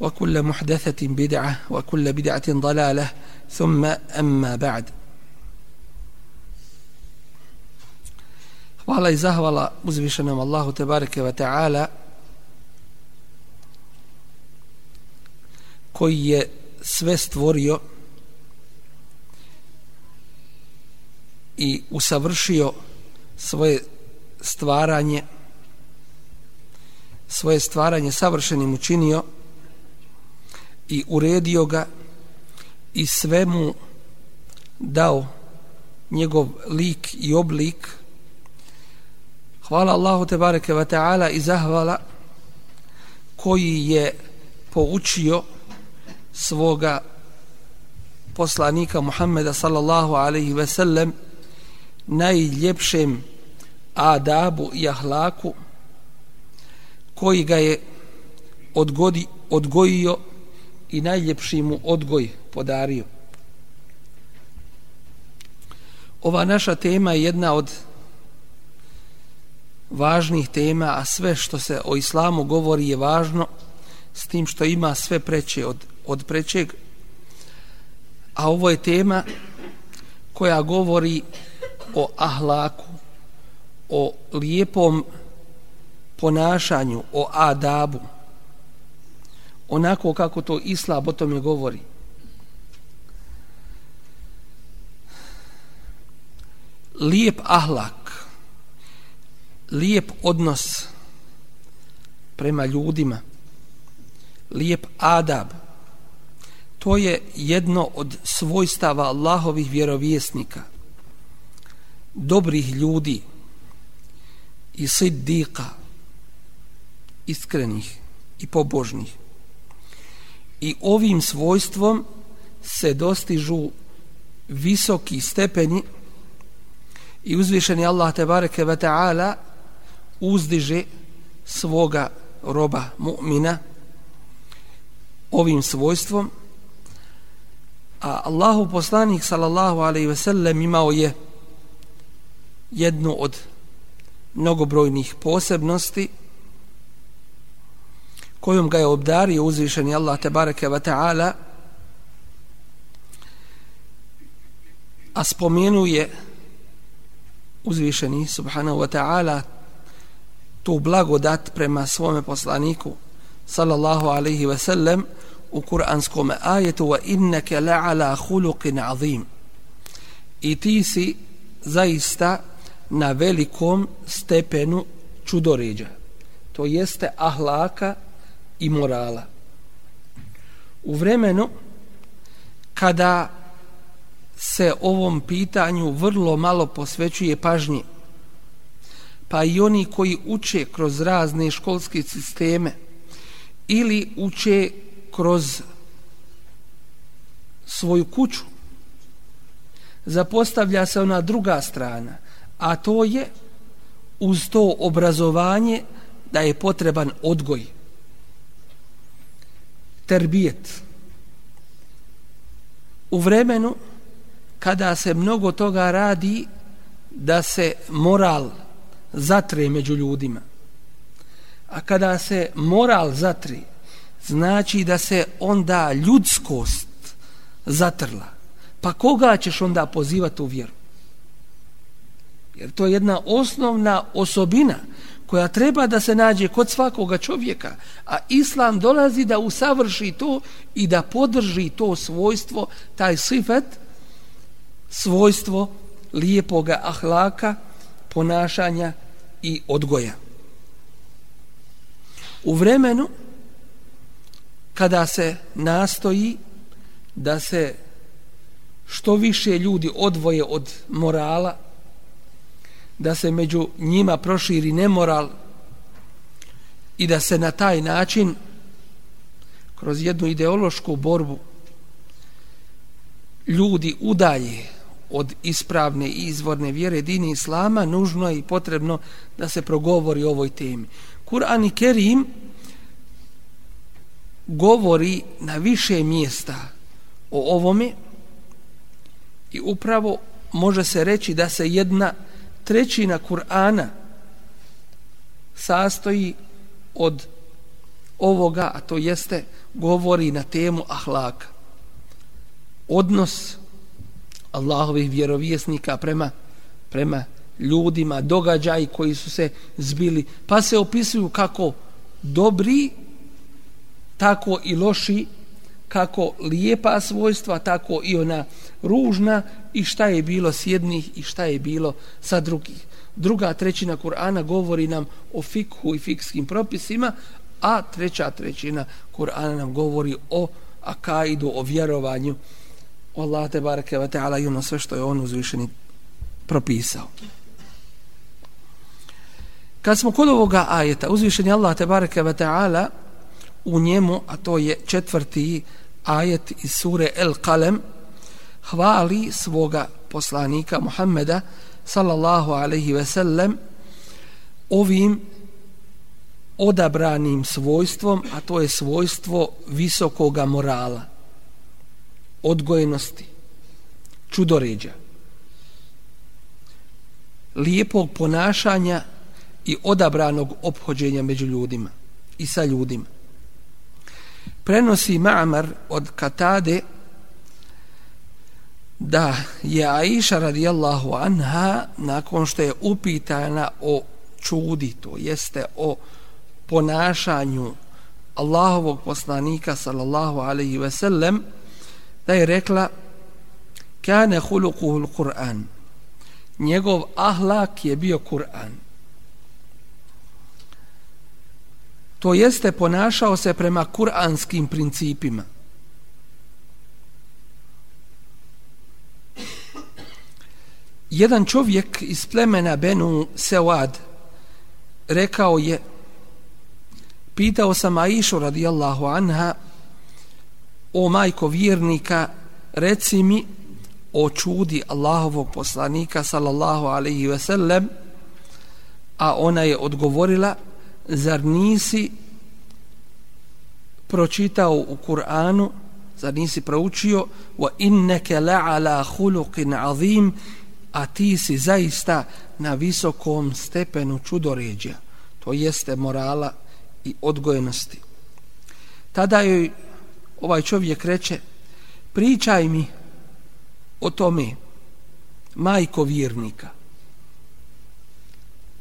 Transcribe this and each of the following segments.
وكل محدثة بدعة وكل بدعة ضلالة ثم أما بعد Hvala i zahvala uzvišenom Allahu Tebareke wa ta'ala koji je sve stvorio i usavršio svoje stvaranje svoje stvaranje savršenim učinio i uredio ga i svemu dao njegov lik i oblik. Hvala Allahu te bareke ve taala i zahvala koji je poučio svoga poslanika Muhammeda sallallahu alaihi ve sellem najljepšem adabu i ahlaku koji ga je odgodi, odgojio i najljepši mu odgoj podario. Ova naša tema je jedna od važnih tema, a sve što se o islamu govori je važno, s tim što ima sve preće od, od prećeg. A ovo je tema koja govori o ahlaku, o lijepom ponašanju, o adabu, onako kako to islam o tome govori. Lijep ahlak, lijep odnos prema ljudima, lijep adab, to je jedno od svojstava Allahovih vjerovjesnika, dobrih ljudi i siddiqa, iskrenih i pobožnih i ovim svojstvom se dostižu visoki stepeni i uzvišeni Allah te bareke ve taala uzdiže svoga roba mu'mina ovim svojstvom. A Allahu poslanik sallallahu alejhi ve sellem imao je jednu od mnogobrojnih posebnosti kojom ga je obdario uzvišeni Allah te bareke ve taala a spomenuje uzvišeni subhanahu wa ta'ala tu blagodat prema svome poslaniku sallallahu alaihi ve sellem u kuranskom ajetu wa inneke la'ala khuluqin azim. I ti si zaista na velikom stepenu čudoređa. To jeste ahlaka i morala. U vremenu kada se ovom pitanju vrlo malo posvećuje pažnje, pa i oni koji uče kroz razne školske sisteme ili uče kroz svoju kuću, zapostavlja se ona druga strana, a to je uz to obrazovanje da je potreban odgoj terbijet. U vremenu kada se mnogo toga radi da se moral zatre među ljudima. A kada se moral zatri znači da se onda ljudskost zatrla. Pa koga ćeš onda pozivati u vjeru? Jer to je jedna osnovna osobina koja treba da se nađe kod svakoga čovjeka, a islam dolazi da usavrši to i da podrži to svojstvo, taj sifet, svojstvo lijepoga ahlaka, ponašanja i odgoja. U vremenu kada se nastoji da se što više ljudi odvoje od morala, da se među njima proširi nemoral i da se na taj način kroz jednu ideološku borbu ljudi udalje od ispravne i izvorne vjere dini islama, nužno je i potrebno da se progovori o ovoj temi. Kur'an i Kerim govori na više mjesta o ovome i upravo može se reći da se jedna trećina Kur'ana sastoji od ovoga, a to jeste govori na temu ahlaka. Odnos Allahovih vjerovjesnika prema, prema ljudima, događaji koji su se zbili, pa se opisuju kako dobri, tako i loši, kako lijepa svojstva, tako i ona ružna i šta je bilo s jednih i šta je bilo sa drugih. Druga trećina Kur'ana govori nam o fikhu i fikskim propisima, a treća trećina Kur'ana nam govori o akaidu, o vjerovanju o Allah te bareke ve taala i ono sve što je on uzvišeni propisao. Kad smo kod ovoga ajeta, uzvišeni Allah te bareke ve taala u njemu, a to je četvrti ajet iz sure El Kalem, hvali svoga poslanika Muhammeda sallallahu alaihi ve sellem ovim odabranim svojstvom, a to je svojstvo visokoga morala, odgojenosti, čudoređa, lijepog ponašanja i odabranog obhođenja među ljudima i sa ljudima. Prenosi Ma'mar od Katade da je Aisha radijallahu anha nakon što je upitana o čudi, to jeste o ponašanju Allahovog poslanika sallallahu alaihi ve sellem da je rekla kane hulukuhul Kur'an. Njegov ahlak je bio Kur'an. To jeste ponašao se prema kuranskim principima. Jedan čovjek iz plemena Benu Sewad rekao je pitao sam Aishu radijallahu anha o majko vjernika reci mi o čudi Allahovog poslanika sallallahu alaihi ve sellem a ona je odgovorila zar nisi pročitao u Kur'anu zar nisi proučio wa inneke la'ala hulukin azim a ti si zaista na visokom stepenu čudoređa to jeste morala i odgojenosti. Tada joj ovaj čovjek reče, pričaj mi o tome, majko vjernika,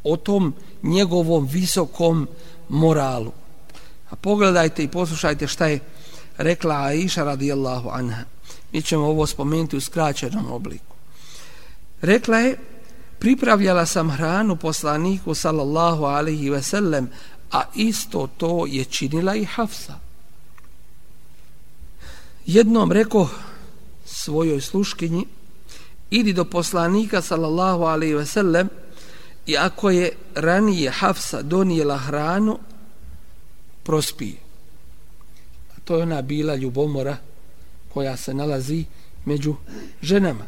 o tom njegovom visokom moralu. A pogledajte i poslušajte šta je rekla Aisha radijallahu anha. Mi ćemo ovo spomenuti u skraćenom obliku. Rekla je, pripravljala sam hranu poslaniku sallallahu alaihi ve sellem, a isto to je činila i Hafsa. Jednom rekao svojoj sluškinji, idi do poslanika sallallahu alaihi ve sellem i ako je ranije Hafsa donijela hranu, prospije. A to je ona bila ljubomora koja se nalazi među ženama.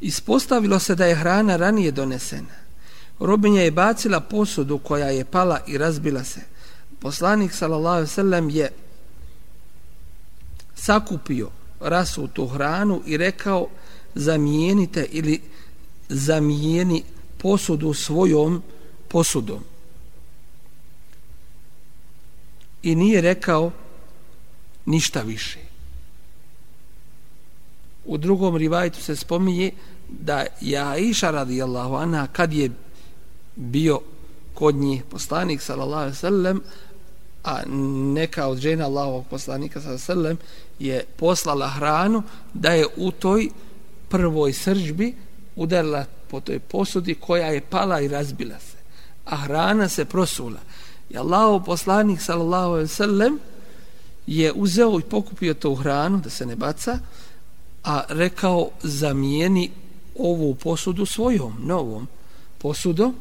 Ispostavilo se da je hrana ranije donesena robinja je bacila posudu koja je pala i razbila se. Poslanik sallallahu je sakupio rasutu hranu i rekao zamijenite ili zamijeni posudu svojom posudom. I nije rekao ništa više. U drugom rivajtu se spominje da ja iša radijallahu anha kad je bio kod njih poslanik sallallahu alejhi ve sellem a neka od žena Allahovog poslanika sallallahu sa srlem je poslala hranu da je u toj prvoj sržbi udarila po toj posudi koja je pala i razbila se a hrana se prosula. I Allahov poslanik sallallahu alaihi sallam je uzeo i pokupio tu hranu da se ne baca a rekao zamijeni ovu posudu svojom novom posudom.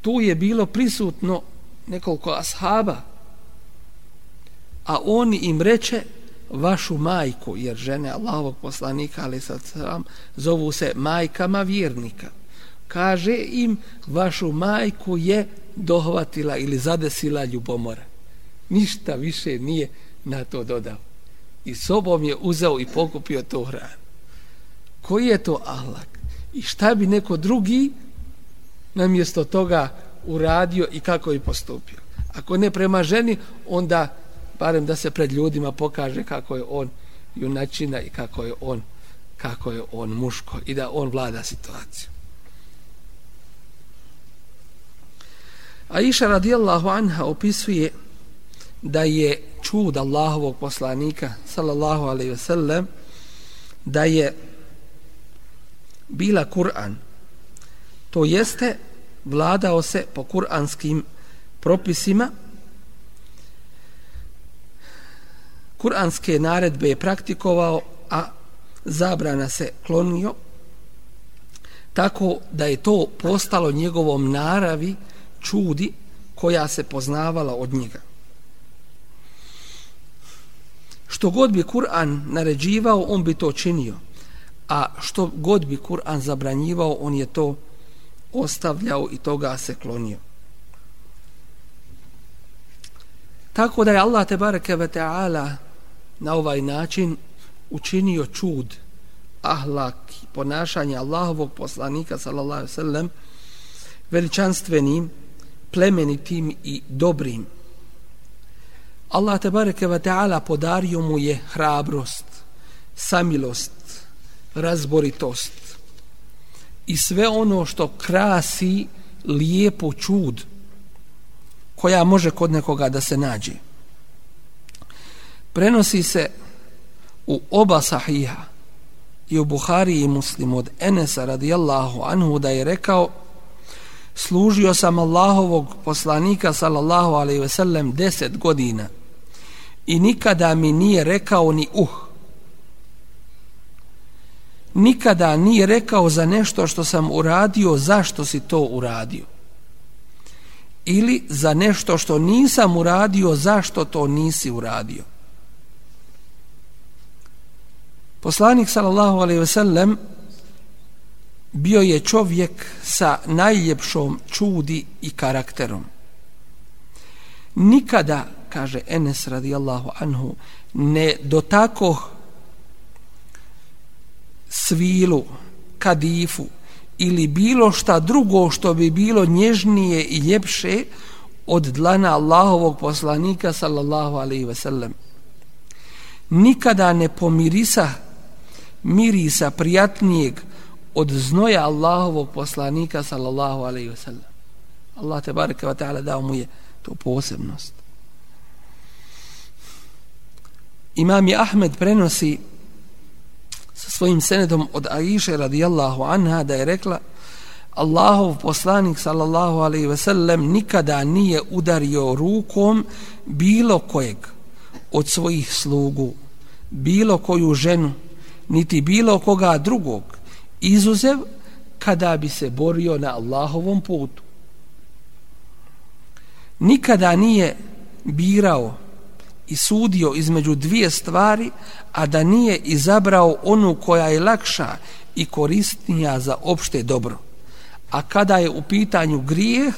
Tu je bilo prisutno nekoliko ashaba a on im reče vašu majku jer žene Allahovog poslanika ali sad sam zovu se majkama vjernika. Kaže im vašu majku je dohvatila ili zadesila ljubomora ništa više nije na to dodao. I sobom je uzeo i pokupio to hranu. Koji je to ahlak? I šta bi neko drugi namjesto toga uradio i kako je postupio. Ako ne prema ženi, onda barem da se pred ljudima pokaže kako je on junačina i kako je on kako je on muško i da on vlada situaciju. A iša radijallahu anha opisuje da je čud Allahovog poslanika sallallahu alaihi ve sellem da je bila Kur'an to jeste vladao se po kuranskim propisima kuranske naredbe je praktikovao a zabrana se klonio tako da je to postalo njegovom naravi čudi koja se poznavala od njega što god bi Kur'an naređivao on bi to činio a što god bi Kur'an zabranjivao on je to ostavljao i toga se klonio. Tako da je Allah te bareke ve taala na ovaj način učinio čud ahlak ponašanja ponašanje Allahovog poslanika sallallahu alejhi ve sellem veličanstvenim, plemenitim i dobrim. Allah te bareke ve taala podario mu je hrabrost, samilost, razboritost i sve ono što krasi lijepo čud koja može kod nekoga da se nađe. Prenosi se u oba sahiha i u Buhari i Muslim od Enesa radijallahu anhu da je rekao služio sam Allahovog poslanika sallallahu alaihi ve sellem deset godina i nikada mi nije rekao ni uh. Nikada nije rekao za nešto što sam uradio zašto si to uradio? Ili za nešto što nisam uradio zašto to nisi uradio? Poslanik sallallahu alejhi ve sellem bio je čovjek sa najljepšom čudi i karakterom nikada kaže Enes radijallahu anhu ne dotako svilu, kadifu ili bilo šta drugo što bi bilo nježnije i ljepše od dlana Allahovog poslanika sallallahu alaihi ve sellem. Nikada ne pomirisa mirisa prijatnijeg od znoja Allahovog poslanika sallallahu alaihi ve sellem. Allah te bareke wa ta'ala dao mu je to posebnost. Imam Ahmed prenosi sa svojim senedom od Aisha radijallahu anha da je rekla Allahov poslanik sallallahu alaihi ve sellem nikada nije udario rukom bilo kojeg od svojih slugu, bilo koju ženu, niti bilo koga drugog, izuzev kada bi se borio na Allahovom putu. Nikada nije birao i sudio između dvije stvari, a da nije izabrao onu koja je lakša i koristnija za opšte dobro. A kada je u pitanju grijeh,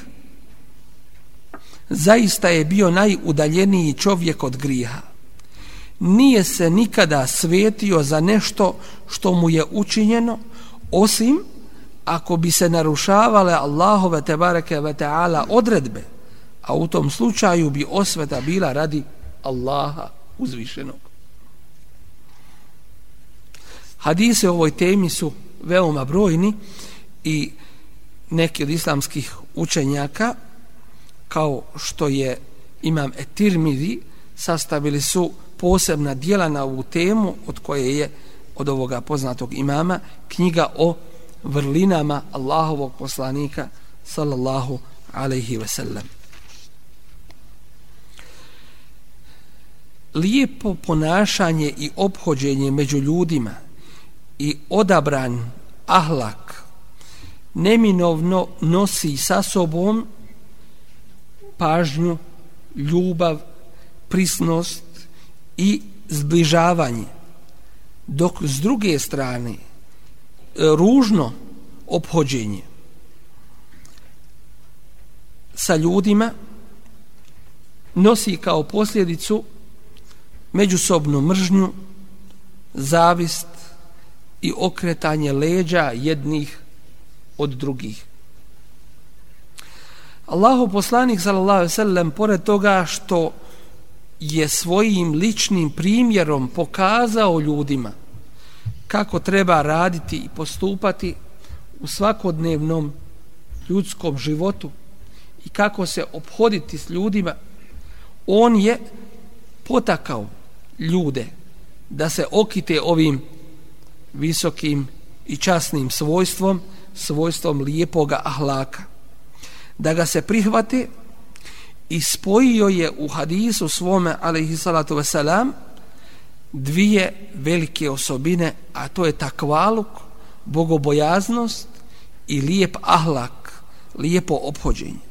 zaista je bio najudaljeniji čovjek od grijeha. Nije se nikada svetio za nešto što mu je učinjeno, osim ako bi se narušavale Allahove tebareke ve ta'ala odredbe, a u tom slučaju bi osveta bila radi Allaha uzvišenog. Hadise o ovoj temi su veoma brojni i neki od islamskih učenjaka kao što je imam Etirmidi sastavili su posebna dijela na ovu temu od koje je od ovoga poznatog imama knjiga o vrlinama Allahovog poslanika sallallahu alaihi ve sellem. Lijepo ponašanje i obhođenje među ljudima i odabran ahlak neminovno nosi sa sobom pažnju, ljubav, prisnost i zbližavanje. Dok s druge strane e, ružno obhođenje sa ljudima nosi kao posljedicu međusobnu mržnju, zavist i okretanje leđa jednih od drugih. Allahu poslanik sallallahu alejhi ve sellem pored toga što je svojim ličnim primjerom pokazao ljudima kako treba raditi i postupati u svakodnevnom ljudskom životu i kako se obhoditi s ljudima, on je potakao ljude da se okite ovim visokim i časnim svojstvom, svojstvom lijepoga ahlaka. Da ga se prihvate i spojio je u hadisu svome, alaihi salatu wasalam, dvije velike osobine, a to je takvaluk, bogobojaznost i lijep ahlak, lijepo obhođenje.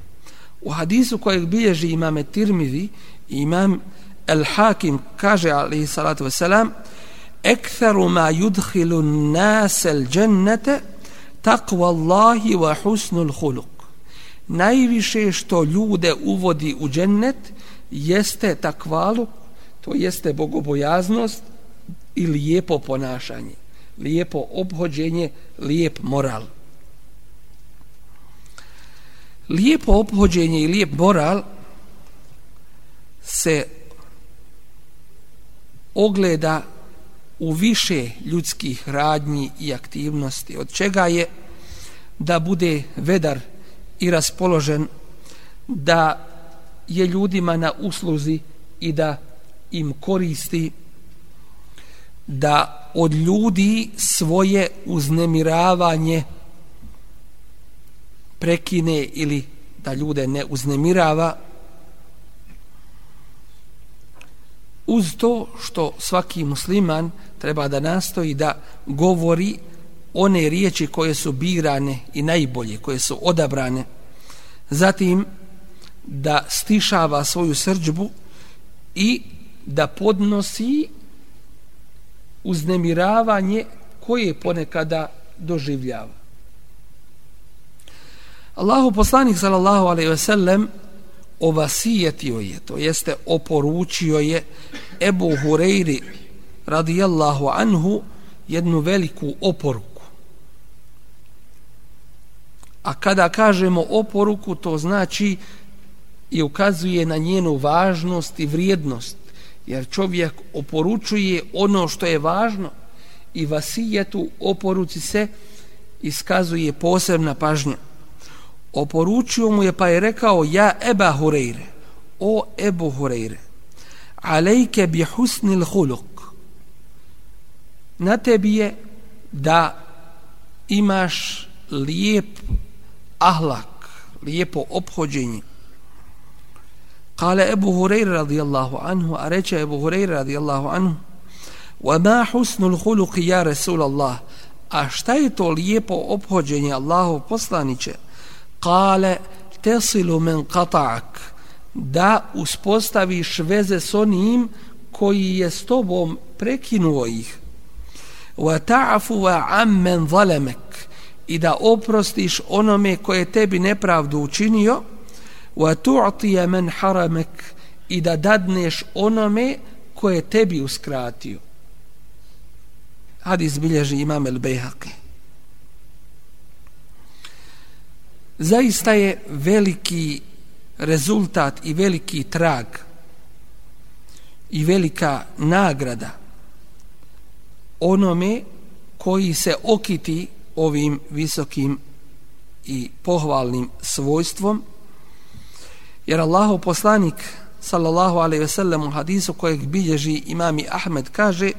U hadisu kojeg bilježi imame Tirmidhi, imam El Hakim kaže, alaihi salatu wasalam, ektharu ma yudhilu nasel džennete takva Allahi wa husnul huluk. Najviše što ljude uvodi u džennet jeste takvalu, to jeste bogobojaznost i lijepo ponašanje, lijepo obhođenje, lijep moral. Lijepo obhođenje i lijep moral se ogleda u više ljudskih radnji i aktivnosti, od čega je da bude vedar i raspoložen, da je ljudima na usluzi i da im koristi, da od ljudi svoje uznemiravanje prekine ili da ljude ne uznemirava, uz to što svaki musliman treba da nastoji da govori one riječi koje su birane i najbolje, koje su odabrane, zatim da stišava svoju srđbu i da podnosi uznemiravanje koje ponekada doživljava. Allahu poslanik sallallahu alejhi ve sellem ovasijetio je, to jeste oporučio je Ebu Hureyri radijallahu anhu jednu veliku oporuku. A kada kažemo oporuku, to znači i ukazuje na njenu važnost i vrijednost, jer čovjek oporučuje ono što je važno i vasijetu oporuci se iskazuje posebna pažnja. Oporučio mu je pa je rekao ja Eba Hureyre o Ebu Hureyre alejke bi husnil huluk. Na tebi je da imaš lijep ahlak lijepo obhođenje kale Ebu Hureyre radijallahu anhu a reče Ebu Hureyre radijallahu anhu وَمَا حُسْنُ الْخُلُقِ يَا رَسُولَ اللَّهِ a šta je to lijepo obhođenje Allahu poslaniće? Kale tesilu men kata'ak da uspostaviš veze s onim koji je s tobom prekinuo ih. Wa ta'fu wa ammen zalamak i da oprostiš onome koje tebi nepravdu učinio wa tu'ti man haramak i da dadneš onome koje tebi uskratio. Hadis bilježi imam el-Bejhaqi zaista je veliki rezultat i veliki trag i velika nagrada onome koji se okiti ovim visokim i pohvalnim svojstvom jer Allahu poslanik sallallahu alejhi ve sellem u hadisu kojeg bilježi imami Ahmed kaže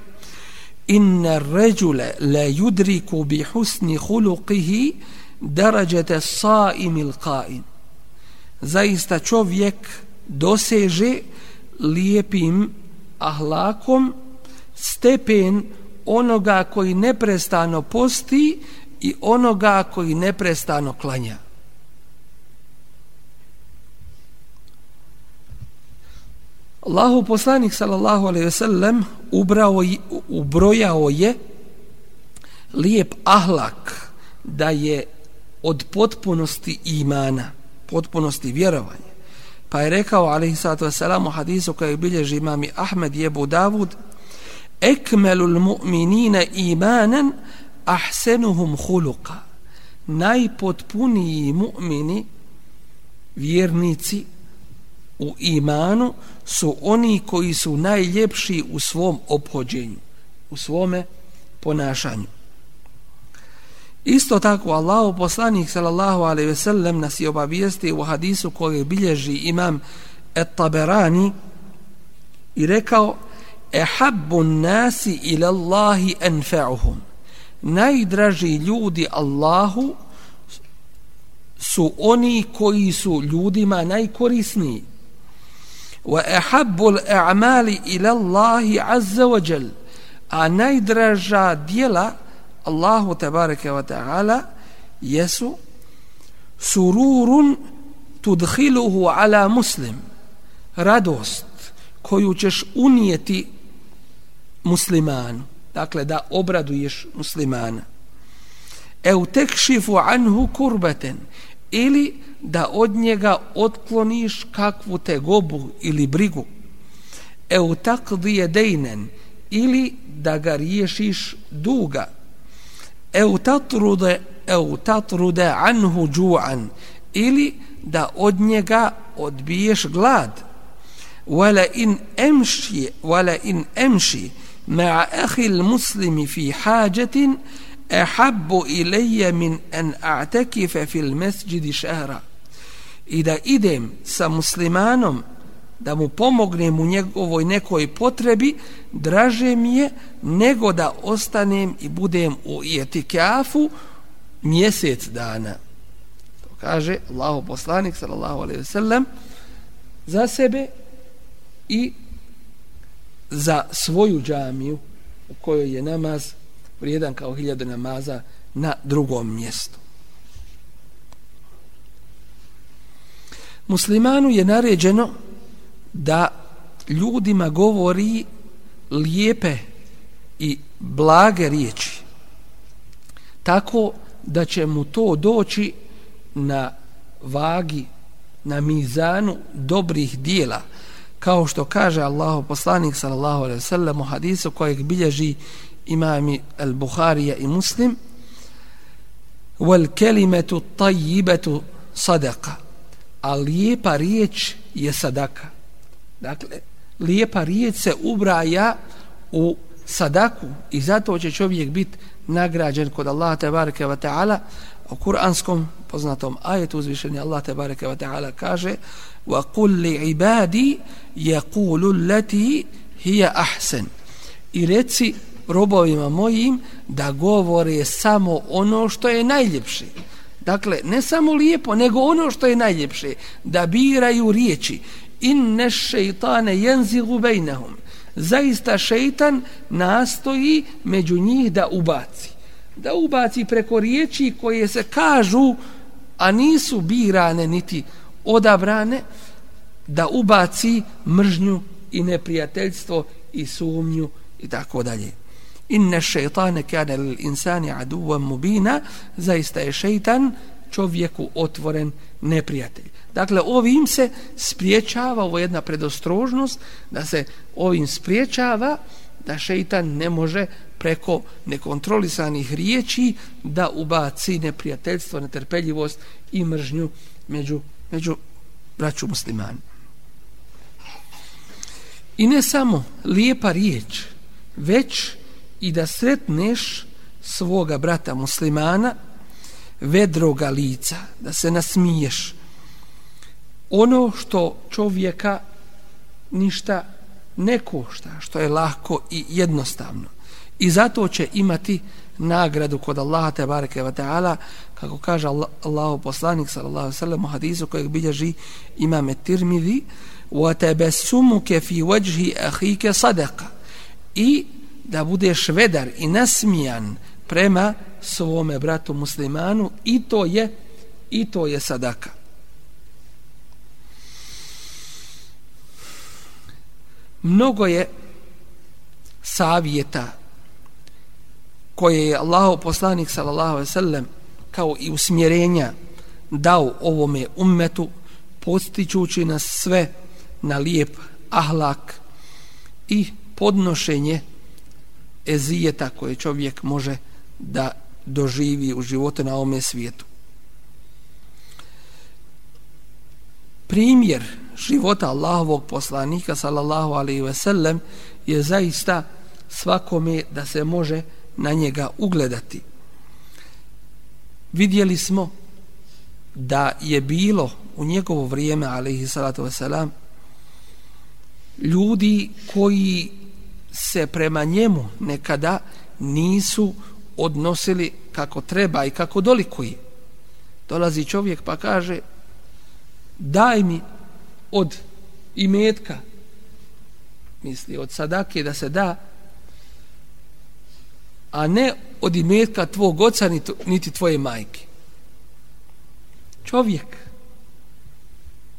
inna rajula la yudriku bi husni khuluqihi darajata as-sa'imil qain. Zaista čovjek doseže lijepim ahlakom stepen onoga koji neprestano posti i onoga koji neprestano klanja. Allahu poslanik sallallahu alejhi ve sellem ubrao ubrojao je lijep ahlak da je od potpunosti imana, potpunosti vjerovanja. Pa je rekao alejhi salatu vesselam u hadisu koji bilježi imam Ahmed i Abu Davud ekmelul mu'minina imanan ahsenuhum huluqa najpotpuniji mu'mini vjernici u imanu su oni koji su najljepši u svom obhođenju, u svome ponašanju. Isto tako Allahu poslanik sallallahu alejhi ve sellem nas je obavijestio u hadisu koji bilježi imam Et-Taberani i rekao ehabbu nasi ila Allahi anfa'uhum najdraži ljudi Allahu su oni koji su ljudima najkorisniji. Wa ahabbu al-a'mali ila Allahi azza wa jal. A najdraža djela Allahu tebareke wa ta'ala jesu sururun tudkhiluhu ala muslim. Radost koju ćeš unijeti muslimanu dakle da obraduješ muslimana. Eu tekšifu anhu kurbeten. Ili da od njega otkloniš kakvu te gobu ili brigu. Eu takdije dejnen ili da ga riješiš duga. Eu tatrude eu tatrude anhu džu'an. Ili da od njega odbiješ glad. Wala in emši wala in emši مع أخي المسلم في حاجة أحب إلي من أن أعتكف في المسجد شهرا إذا إدم سمسلمانم da mu pomognem u njegovoj nekoj potrebi, draže mi je nego da ostanem i budem u etikafu mjesec dana. To kaže Allahu poslanik sallallahu alejhi ve sellem za sebe i za svoju džamiju u kojoj je namaz vrijedan kao hiljadu namaza na drugom mjestu. Muslimanu je naređeno da ljudima govori lijepe i blage riječi tako da će mu to doći na vagi na mizanu dobrih dijela kao što kaže Allahu poslanik sallallahu alejhi ve sellem u hadisu kojeg bilježi imami al-Buharija i Muslim wal kalimatu tayyibatu sadaqa. A lijepa riječ je sadaka dakle lijepa riječ se ubraja u sadaku i zato će čovjek biti nagrađen kod Allaha tebareke ve taala u kuranskom poznatom ajetu uzvišeni Allah te bareke ve taala kaže wa qul li ibadi yaqulu allati hiya ahsan. I reci robovima mojim da govore samo ono što je najljepše. Dakle ne samo lijepo nego ono što je najljepše da biraju riječi. Inne šeitane jenzigu bejnahum zaista šeitan nastoji među njih da ubaci da ubaci preko riječi koje se kažu a nisu birane niti odabrane da ubaci mržnju i neprijateljstvo i sumnju i tako dalje. Inne šeitane kane lil insani aduvan mubina, zaista je šeitan čovjeku otvoren neprijatelj. Dakle, ovim se spriječava, ovo jedna predostrožnost, da se ovim spriječava da šeitan ne može preko nekontrolisanih riječi da ubaci neprijateljstvo, netrpeljivost i mržnju među, među braću muslimani. I ne samo lijepa riječ, već i da sretneš svoga brata muslimana vedroga lica, da se nasmiješ. Ono što čovjeka ništa ne košta, što je lahko i jednostavno. I zato će imati nagradu kod Allaha te bareke ve taala kako kaže Allahu poslanik sallallahu alejhi ve sellem u hadisu kojeg bilježi Imam Tirmizi wa tabassumuka fi wajhi akhika sadaqa i da budeš vedar i nasmijan prema svome bratu muslimanu i to je i to je sadaka mnogo je savjeta koje je Allahu poslanik sallallahu alejhi ve sellem kao i usmjerenja dao ovome ummetu postičući nas sve na lijep ahlak i podnošenje ezijeta koje čovjek može da doživi u životu na ovome svijetu. Primjer života Allahovog poslanika sallallahu alaihi ve sellem je zaista svakome da se može na njega ugledati. Vidjeli smo da je bilo u njegovo vrijeme, alaihi salatu wasalam, ljudi koji se prema njemu nekada nisu odnosili kako treba i kako dolikuje. Dolazi čovjek pa kaže daj mi od imetka misli od sadake da se da a ne od imetka tvog oca niti tvoje majke. Čovjek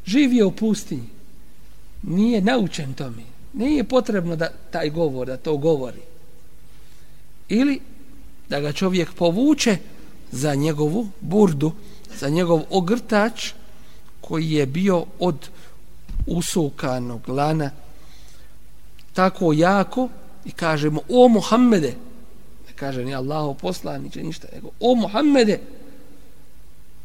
živio u pustinji, nije naučen tome, nije potrebno da taj govor, da to govori. Ili da ga čovjek povuče za njegovu burdu, za njegov ogrtač koji je bio od usukanog lana tako jako i kažemo o Muhammede, kaže ni Allahu poslaniće ništa nego o Muhammede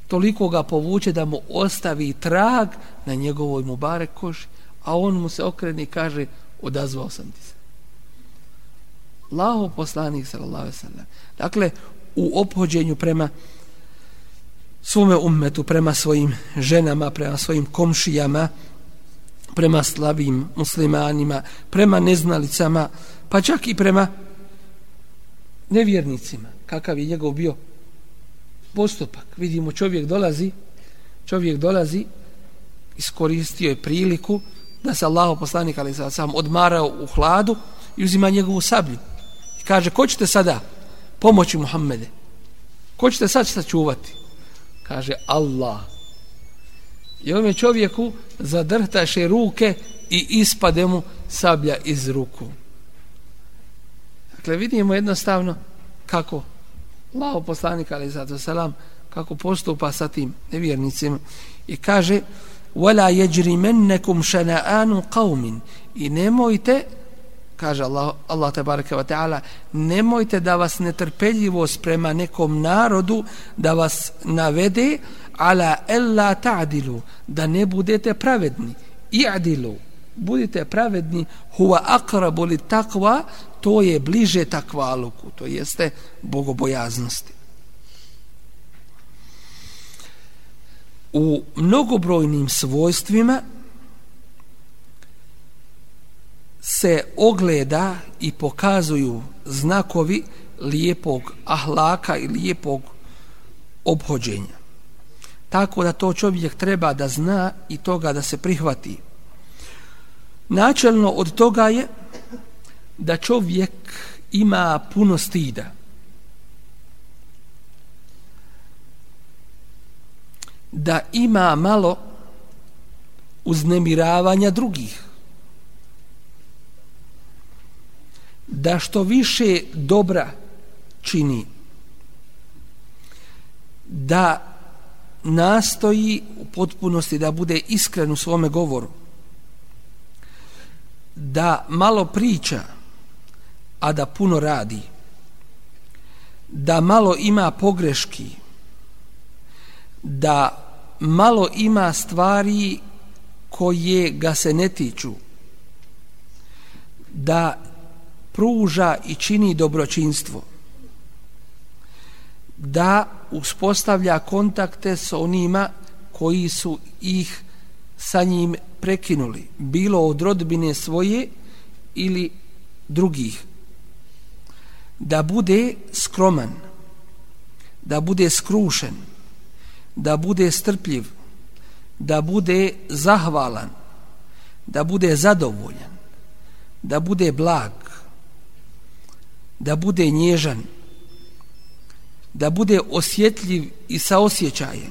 toliko ga povuče da mu ostavi trag na njegovoj mubare koži a on mu se okrene i kaže odazvao sam ti se. Allaho poslanik sallallahu alejhi ve sellem. Dakle u ophođenju prema svome ummetu prema svojim ženama prema svojim komšijama prema slabim muslimanima prema neznalicama pa čak i prema nevjernicima kakav je njegov bio postupak. Vidimo čovjek dolazi čovjek dolazi iskoristio je priliku da se Allah poslanik ali sad sam odmarao u hladu i uzima njegovu sablju. I kaže ko ćete sada pomoći Muhammede? Ko ćete sad sačuvati kaže Allah i ovome čovjeku zadrhtaše ruke i ispade mu sablja iz ruku Dakle, vidimo jednostavno kako Allaho poslanik, ali zato selam, kako postupa sa tim nevjernicima i kaže وَلَا يَجْرِمَنَّكُمْ شَنَآنُ قَوْمٍ i nemojte kaže Allah, Allah tabaraka wa ta'ala nemojte da vas netrpeljivost prema nekom narodu da vas navede ala ella ta'dilu da ne budete pravedni i'dilu budite pravedni huwa aqrabu li taqwa to je bliže takvaluku, to jeste bogobojaznosti. U mnogobrojnim svojstvima se ogleda i pokazuju znakovi lijepog ahlaka i lijepog obhođenja. Tako da to čovjek treba da zna i toga da se prihvati. Načelno od toga je da čovjek ima puno stida. Da ima malo uznemiravanja drugih. Da što više dobra čini. Da nastoji u potpunosti da bude iskren u svome govoru. Da malo priča a da puno radi da malo ima pogreški da malo ima stvari koje ga se ne tiču da pruža i čini dobročinstvo. Da uspostavlja kontakte s onima koji su ih sa njim prekinuli bilo od rodbine svoje ili drugih. Da bude skroman da bude skrušen da bude strpljiv da bude zahvalan da bude zadovoljan da bude blag da bude nježan da bude osjetljiv i saosjećajen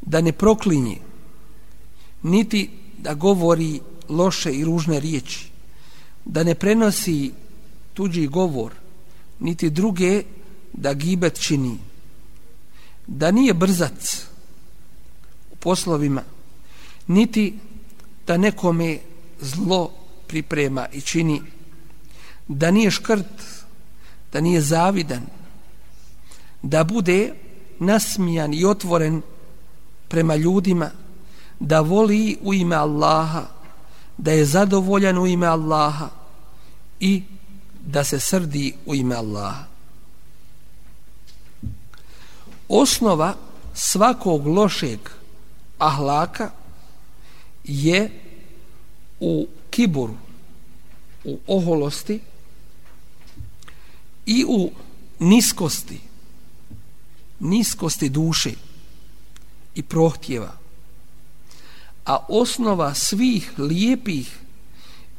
da ne proklinje niti da govori loše i ružne riječi da ne prenosi tuđi govor niti druge da gibet čini da nije brzac u poslovima niti da nekome zlo priprema i čini da nije škrt da nije zavidan da bude nasmijan i otvoren prema ljudima da voli u ime Allaha da je zadovoljan u ime Allaha i da se srdi u ime Allaha. Osnova svakog lošeg ahlaka je u kiburu u oholosti i u niskosti niskosti duše i prohtjeva. A osnova svih lijepih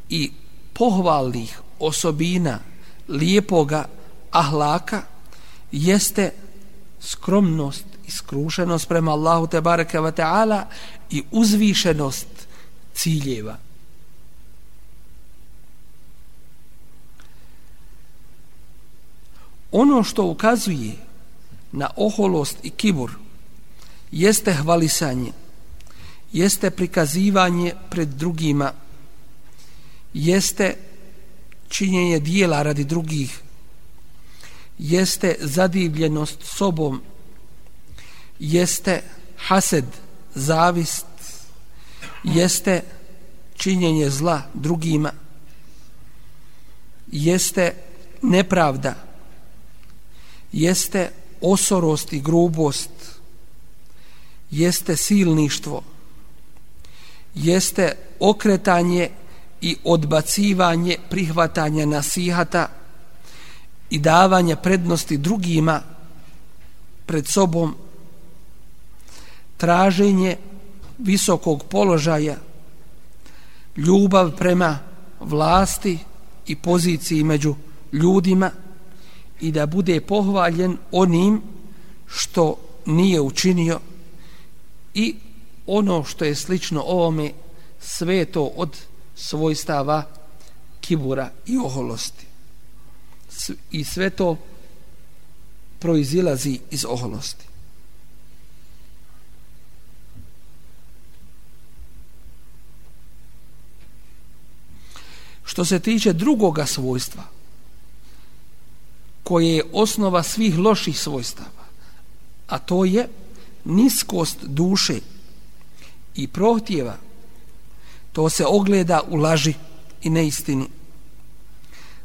i pohvalnih osobina lijepoga ahlaka jeste skromnost i skrušenost prema Allahu te bareke ve taala i uzvišenost ciljeva. Ono što ukazuje na oholost i kibur jeste hvalisanje jeste prikazivanje pred drugima jeste činjenje dijela radi drugih jeste zadivljenost sobom jeste hased zavist jeste činjenje zla drugima jeste nepravda jeste osorost i grubost jeste silništvo jeste okretanje i odbacivanje prihvatanja nasihata i davanje prednosti drugima pred sobom traženje visokog položaja ljubav prema vlasti i poziciji među ljudima i da bude pohvaljen onim što nije učinio i ono što je slično ovome sve to od svojstava kibura i oholosti. I sve to proizilazi iz oholosti. Što se tiče drugoga svojstva koje je osnova svih loših svojstava a to je niskost duše i prohtjeva. To se ogleda u laži i neistini.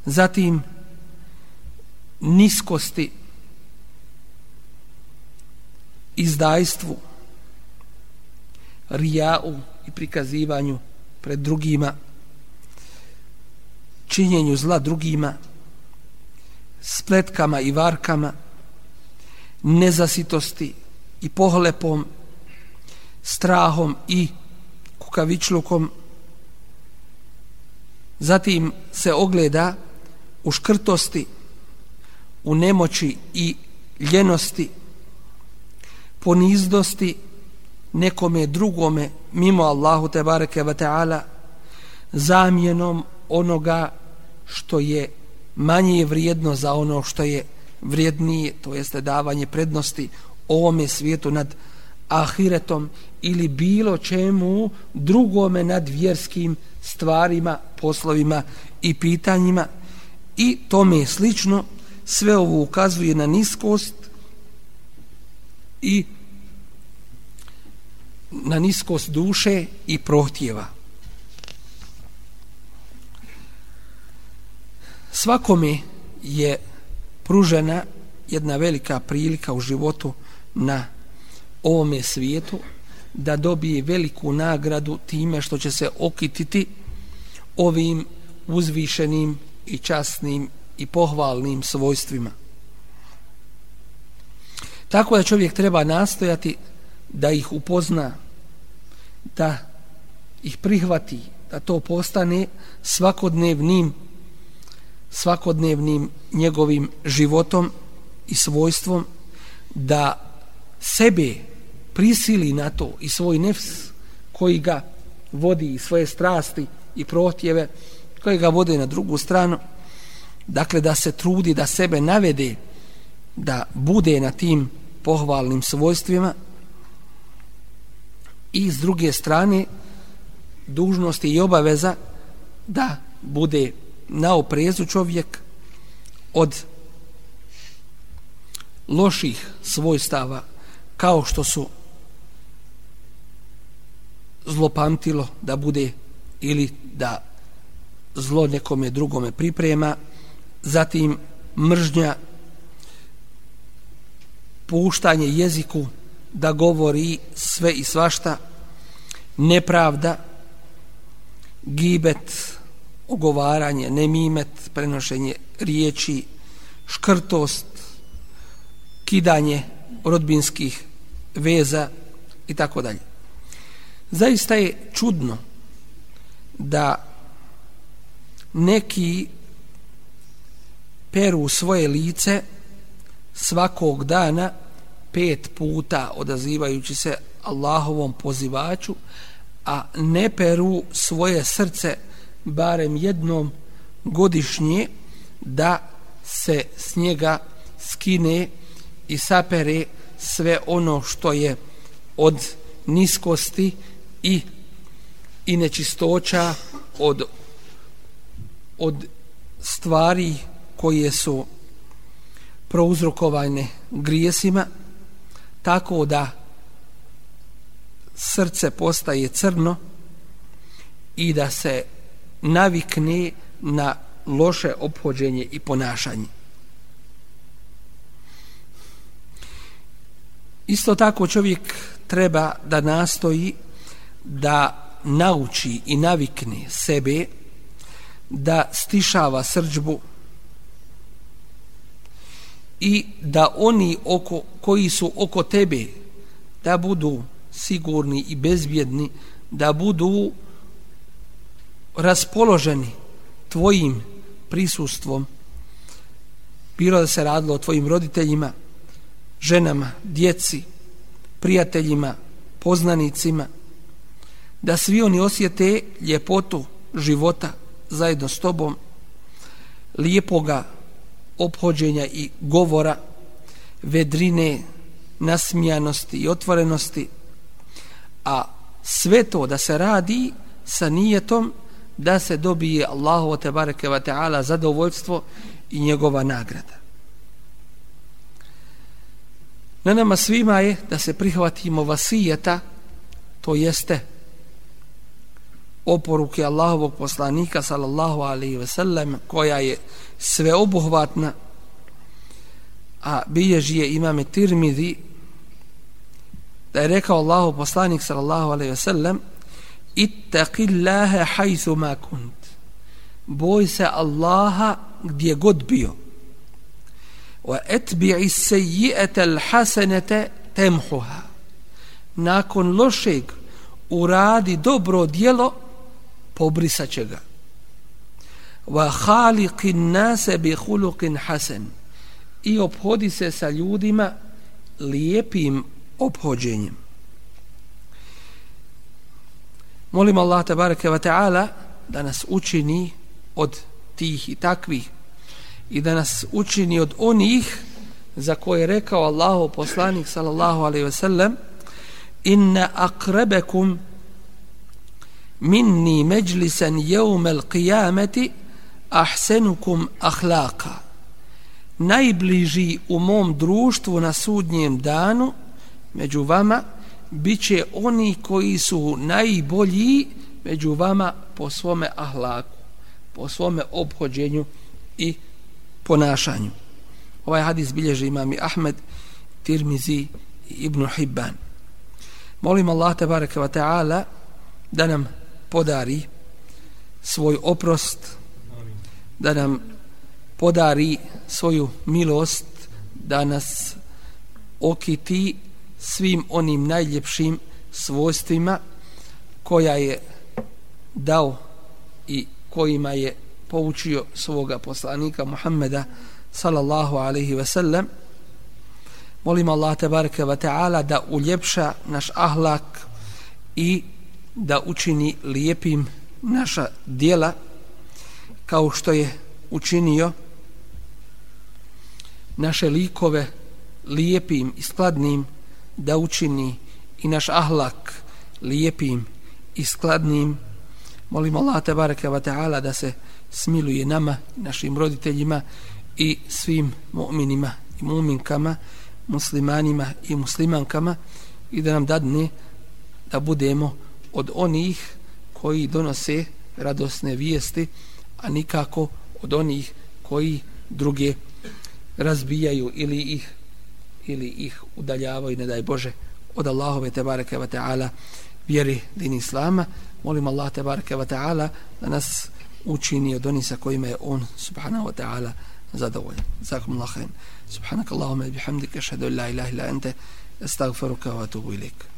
Zatim niskosti izdajstvu rijau i prikazivanju pred drugima činjenju zla drugima spletkama i varkama nezasitosti i pohlepom strahom i kukavičlukom. Zatim se ogleda u škrtosti u nemoći i ljenosti ponizdosti nekome drugome mimo Allahu te bareke ve taala zamjenom onoga što je manje je vrijedno za ono što je vrijednije, to jeste davanje prednosti ovome svijetu nad ahiretom ili bilo čemu drugome nad vjerskim stvarima, poslovima i pitanjima i tome je slično sve ovo ukazuje na niskost i na niskost duše i prohtjeva. Svakome je pružena jedna velika prilika u životu na ovome svijetu da dobije veliku nagradu time što će se okititi ovim uzvišenim i časnim i pohvalnim svojstvima. Tako da čovjek treba nastojati da ih upozna, da ih prihvati, da to postane svakodnevnim svakodnevnim njegovim životom i svojstvom da sebe prisili na to i svoj nefs koji ga vodi i svoje strasti i protjeve koji ga vode na drugu stranu. Dakle da se trudi da sebe navede da bude na tim pohvalnim svojstvima i s druge strane dužnosti i obaveza da bude na oprezu čovjek od loših svojstava kao što su zlopamtilo da bude ili da zlo nekome drugome priprema zatim mržnja puštanje jeziku da govori sve i svašta nepravda gibet ogovaranje, nemimet, prenošenje riječi, škrtost, kidanje rodbinskih veza i tako dalje. Zaista je čudno da neki peru svoje lice svakog dana pet puta odazivajući se Allahovom pozivaču, a ne peru svoje srce barem jednom godišnje da se s njega skine i sapere sve ono što je od niskosti i i nečistoća od od stvari koje su prouzrokovane grijesima tako da srce postaje crno i da se navikne na loše obhođenje i ponašanje. Isto tako čovjek treba da nastoji da nauči i navikne sebe da stišava srđbu i da oni oko, koji su oko tebe da budu sigurni i bezbjedni, da budu raspoloženi tvojim prisustvom. Bilo da se radilo o tvojim roditeljima ženama, djeci prijateljima, poznanicima da svi oni osjete ljepotu života zajedno s tobom lijepoga obhođenja i govora vedrine nasmijanosti i otvorenosti a sve to da se radi sa nijetom da se dobije Allahu te bareke ve taala zadovoljstvo i njegova nagrada. Na nama svima je da se prihvatimo vasijeta, to jeste oporuke Allahovog poslanika sallallahu alaihi ve sellem koja je sveobuhvatna a bilježi je imame Tirmidhi da je rekao Allahov poslanik sallallahu alaihi ve sellem ittaqillaha haythu ma kunt. Boj se Allaha gdje god bio. Wa atbi'i sayyi'ata alhasanata tamhuha. Nakon lošeg uradi dobro djelo pobrisaće ga. Wa khaliqin nas bi khuluqin hasan. I obhodi se sa ljudima lijepim obhođenjem Molim Allah tabaraka wa ta'ala da nas učini od tih i takvih i da nas učini od onih za koje je rekao Allahu poslanik sallallahu alaihi ve sellem inna aqrabakum minni međlisan jevmel qiyameti ahsenukum ahlaka najbliži u mom društvu na sudnjem danu među vama bit će oni koji su najbolji među vama po svome ahlaku, po svome obhođenju i ponašanju. Ovaj hadis bilježi imami Ahmed, Tirmizi i Ibn Hibban. Molim Allah tabaraka wa taala da nam podari svoj oprost, da nam podari svoju milost, da nas okiti svim onim najljepšim svojstvima koja je dao i kojima je poučio svoga poslanika Muhammeda sallallahu alaihi ve sellem. Molim Allah tebareke ve ta'ala da uljepša naš ahlak i da učini lijepim naša dijela kao što je učinio naše likove lijepim i skladnim da učini i naš ahlak lijepim i skladnim. Molim Allah tebareke ve ta'ala da se smiluje nama našim roditeljima i svim mu'minima i mu'minkama muslimanima i muslimankama i da nam dadne da budemo od onih koji donose radosne vijesti a nikako od onih koji druge razbijaju ili ih ili ih udaljavaju ne daj Bože od Allahove tebareke ve taala vjeri din islama molim Allah tebareke ve taala da nas učini od onih sa kojima je on subhanahu wa ta'ala zadovoljan. Zakum Allah khair. Subhanak Allahumma bihamdika ashhadu an la ilaha illa anta astaghfiruka wa atubu ilaik.